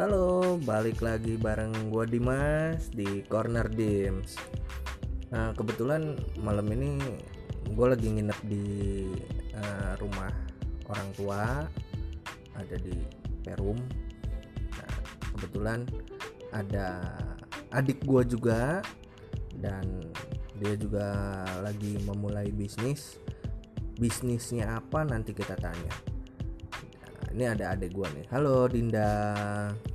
Halo, balik lagi bareng gua Dimas di Corner Dims. Nah, kebetulan malam ini gue lagi nginep di eh, rumah orang tua, ada di Perum. Nah, kebetulan ada adik gua juga dan dia juga lagi memulai bisnis. Bisnisnya apa nanti kita tanya. Ini ada adik gua nih. Halo Dinda.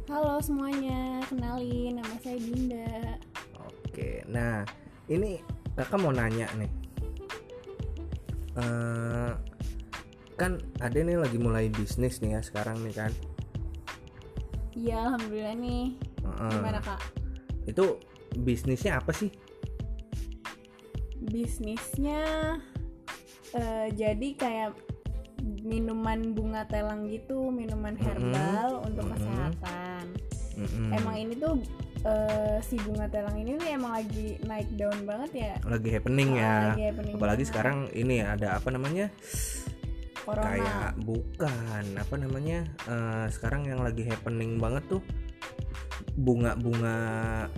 Halo semuanya, kenalin nama saya Dinda. Oke, nah ini kakak mau nanya nih. Eh, kan ada nih lagi mulai bisnis nih ya sekarang nih kan. Iya, alhamdulillah nih. Heeh. Gimana kak? Itu bisnisnya apa sih? Bisnisnya eh, jadi kayak minuman bunga telang gitu, minuman herbal untuk Mm-mm. kesehatan. Mm-mm. Emang ini tuh eh, si bunga telang ini nih emang lagi naik daun banget ya. lagi happening Ah, ya. lagi happening Apalagi banget. sekarang ini ada apa namanya? Corona. Kayak bukan apa namanya? eh, sekarang yang lagi happening banget tuh bunga-bunga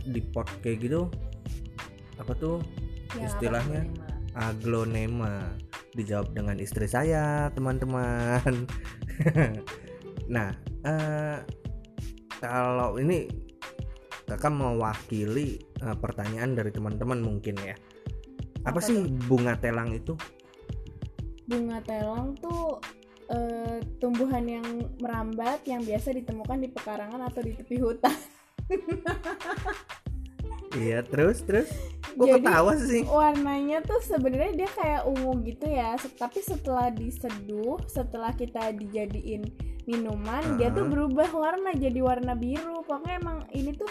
di pot kayak gitu. Apa tuh? Ya, istilahnya aglonema dijawab dengan istri saya teman-teman. Nah eh, kalau ini kakak mewakili eh, pertanyaan dari teman-teman mungkin ya. Apa, Apa sih bunga telang itu? Bunga telang tuh eh, tumbuhan yang merambat yang biasa ditemukan di pekarangan atau di tepi hutan. iya terus terus Jadi- ketawa sih. warnanya tuh sebenarnya dia kayak ungu gitu ya. Tapi setelah diseduh setelah kita dijadiin minuman dia tuh berubah warna jadi warna biru. Pokoknya emang ini tuh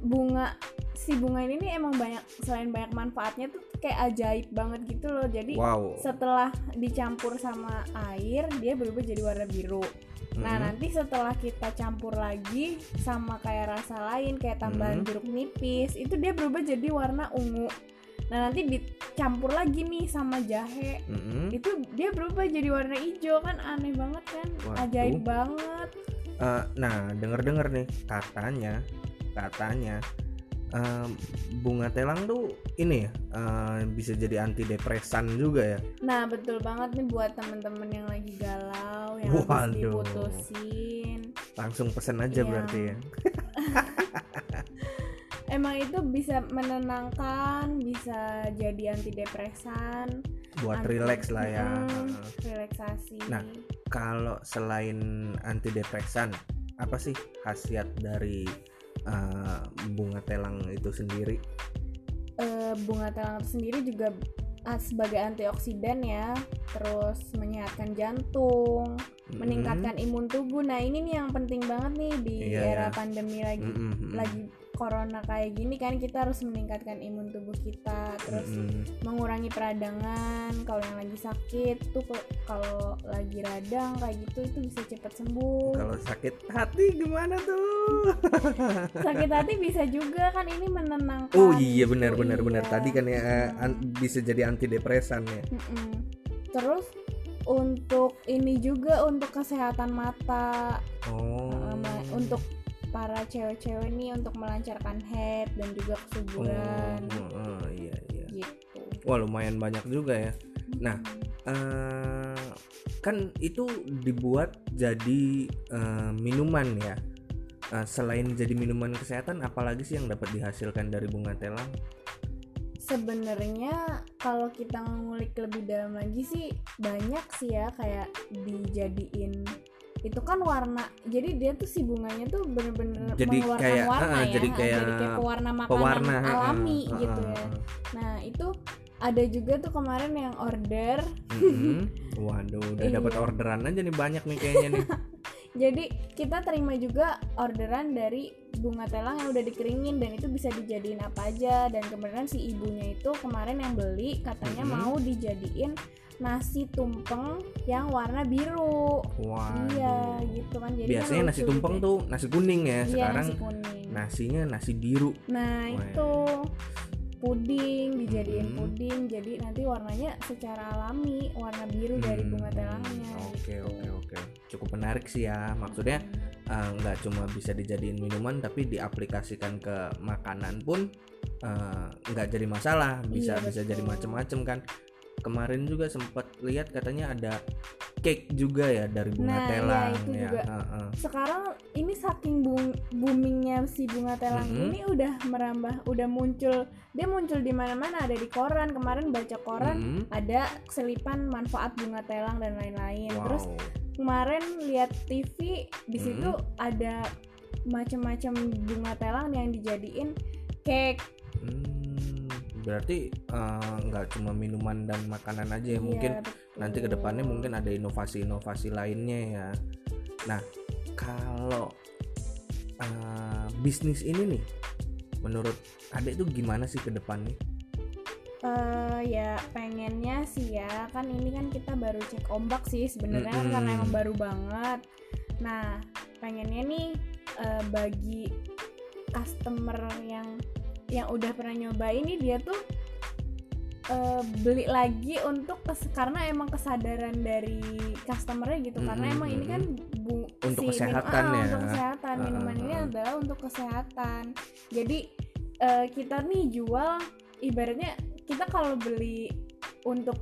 bunga si bunga ini nih emang banyak selain banyak manfaatnya tuh kayak ajaib banget gitu loh jadi wow setelah dicampur sama air dia berubah jadi warna biru Nah Mm-mm. nanti setelah kita campur lagi sama kayak rasa lain kayak tambahan Hmm. jeruk nipis itu dia berubah jadi warna ungu. Nah nanti dicampur lagi nih sama jahe Mm-mm. itu dia berubah jadi warna hijau kan aneh banget kan Waduh. ajaib banget. Eh, nah denger-denger nih katanya katanya bunga telang tuh ini ya eh, bisa jadi antidepresan juga ya Nah betul banget nih buat temen-temen yang lagi galau yang Waduh. diputusin. langsung pesen aja Iya. berarti ya Emang itu bisa menenangkan, bisa jadi antidepresan, buat Anti- relax lah ya relaksasi. Nah. kalau selain antidepresan apa sih khasiat dari eh, bunga telang itu sendiri eh, bunga telang itu sendiri juga ah, sebagai antioksidan ya terus menyehatkan jantung Mm-mm. meningkatkan imun tubuh nah ini nih yang penting banget nih di Iya, era ya. pandemi lagi mm-mm. lagi corona kayak gini kan kita harus meningkatkan imun tubuh kita terus Mm-mm. mengurangi peradangan kalau yang lagi sakit tuh kalau lagi radang kayak gitu itu bisa cepat sembuh kalau sakit hati gimana tuh sakit hati bisa juga kan ini menenangkan oh iya benar benar benar iya. tadi kan ya eh, Mm. an- bisa jadi antidepresan ya Mm-mm. Terus untuk ini juga untuk kesehatan mata, oh untuk para cewek-cewek nih untuk melancarkan head dan juga kesuburan Oh, oh, iya iya. gitu. Wah lumayan banyak juga ya. Nah, eh kan itu dibuat jadi eh, minuman ya. Eh, selain jadi minuman kesehatan, apalagi sih yang dapat dihasilkan dari bunga telang? Sebenarnya kalau kita ngulik lebih dalam lagi sih banyak sih ya kayak dijadiin itu kan warna jadi dia tuh si bunganya tuh bener-bener Jadi mengeluarkan kayak- warna ya jadi kayak pewarna makanan Pewarna alami ah, gitu ah, ya ah. Nah itu ada juga tuh kemarin yang order Mm-mm. Waduh, udah dapat Iya. orderan aja nih banyak nih kayaknya nih. Jadi kita terima juga orderan dari bunga telang yang udah dikeringin dan itu bisa dijadiin apa aja dan kemudian si ibunya itu kemarin yang beli katanya Mhm. mau dijadiin nasi tumpeng yang warna biru. Waduh. Iya gitu kan. Jadi Biasanya kan nasi lucu tumpeng gitu tuh nasi kuning ya. Iya, Sekarang nasi kuning. nasinya nasi biru. Nah Wah. itu puding dijadiin Mhm. puding jadi nanti warnanya secara alami warna biru dari Hmm, bunga telangnya Oke oke oke. Cukup menarik sih ya. Maksudnya eh, nggak cuma bisa dijadiin minuman tapi diaplikasikan ke makanan pun eh, nggak jadi masalah. Bisa Iya, bisa jadi macem-macem kan. Kemarin juga sempat lihat katanya ada cake juga ya dari bunga Nah, iya, telang itu ya. juga. Heeh. sekarang ini saking boom- boomingnya si bunga telang Mhm. ini udah merambah udah muncul dia muncul di mana-mana ada di koran kemarin baca koran Mm-mm. ada selipan manfaat bunga telang dan lain-lain Wow. terus kemarin lihat TV di situ ada macam-macam bunga telang yang dijadiin cake Hmm, berarti eh, nggak cuma minuman dan makanan aja ya Iya, mungkin betul. nanti ke depannya mungkin ada inovasi-inovasi lainnya ya. Nah, kalau uh, bisnis ini nih, menurut adek tuh gimana sih ke depannya? Eh, ya pengennya sih ya kan ini kan kita baru cek ombak sih sebenarnya kan Mm-mm. karena emang baru banget nah pengennya nih eh, bagi customer yang yang udah pernah nyoba ini dia tuh eh, beli lagi untuk kes- karena emang kesadaran dari customernya gitu karena Mm-mm, emang ini kan bu, Untuk si minum- kesehatan ah, ya. untuk kesehatan Ah, minuman ah, ini ah. adalah untuk kesehatan jadi eh, kita nih jual ibaratnya kita kalau beli untuk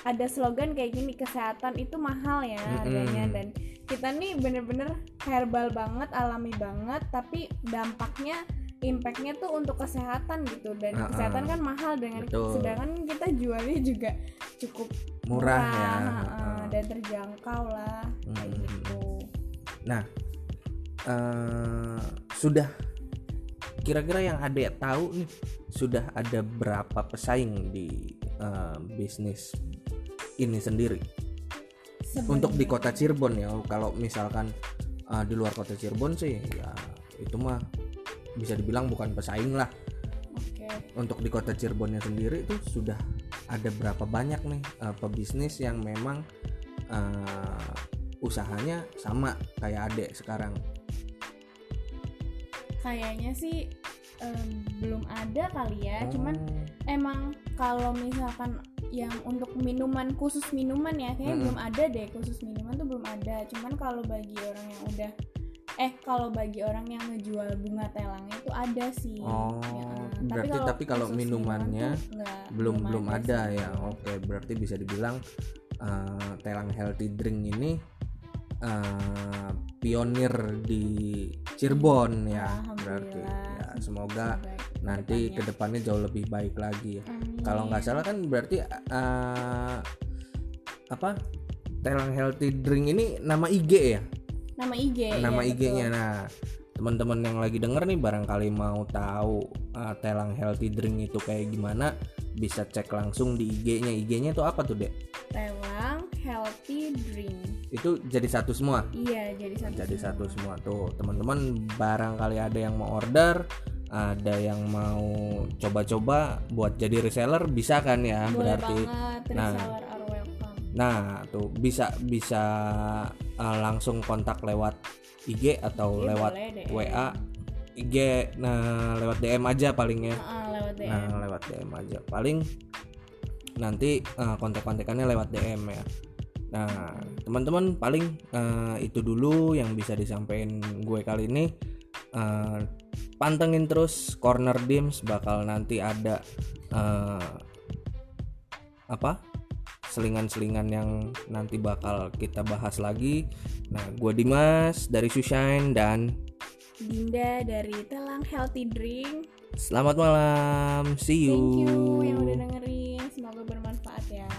ada slogan kayak gini kesehatan itu mahal ya harganya Mm-mm. dan kita nih bener-bener herbal banget alami banget tapi dampaknya impactnya tuh untuk kesehatan gitu dan Ah, ah. kesehatan kan mahal dengan Betul. sedangkan kita jualnya juga cukup Murah, ya. ah, Heeh. dan terjangkau lah kayak Mm-mm. gitu Eh, sudah kira-kira yang adek tahu nih sudah ada berapa pesaing di eh, bisnis ini sendiri? untuk di kota Cirebon ya kalau misalkan uh, di luar kota Cirebon sih ya itu mah bisa dibilang bukan pesaing lah. Oke. Untuk di kota Cirebonnya sendiri itu sudah ada berapa banyak nih uh, pebisnis yang memang uh, usahanya sama kayak adek sekarang? Kayaknya sih em, belum ada kali ya. Cuman Oh, emang kalau misalkan yang untuk minuman khusus minuman ya kayaknya Mm-mm. belum ada deh. Khusus minuman tuh belum ada. Cuman kalau bagi orang yang udah eh kalau bagi orang yang ngejual bunga telang itu ada sih Oh, Ya, berarti tapi kalau minumannya minuman tuh nggak- belum belum ada, sih. ya oke berarti bisa dibilang uh, telang healthy drink ini uh, pionir di Cirebon ya berarti ya semoga nanti ke depannya. ke depannya jauh lebih baik lagi ya Amin. kalau nggak salah kan berarti uh, apa telang healthy drink ini nama IG ya nama IG nama ya, IG-nya betul. nah teman-teman yang lagi denger nih barangkali mau tahu uh, telang healthy drink itu kayak gimana bisa cek langsung di IG-nya IG-nya itu apa tuh dek? Telang healthy drink. Itu jadi satu semua? Iya jadi satu jadi semua. satu semua tuh. Teman-teman barangkali ada yang mau order ada yang mau coba-coba buat jadi reseller bisa kan ya? Boleh berarti banget Nah. reseller are welcome. Nah tuh bisa bisa uh, langsung kontak lewat IG atau Iya, lewat boleh. WA IG nah lewat DM aja paling ya. Ah, lewat DM nah lewat DM aja. Paling nanti uh, kontak-kontakannya lewat DM ya. Nah teman-teman paling uh, itu dulu yang bisa disampaikan gue kali ini. Uh, pantengin terus corner dims bakal nanti ada uh, apa selingan-selingan yang nanti bakal kita bahas lagi. Nah, gue Dimas dari Sushine dan Dinda dari Telang Healthy Drink. Selamat malam, see you. Thank you yang udah dengerin, semoga bermanfaat ya.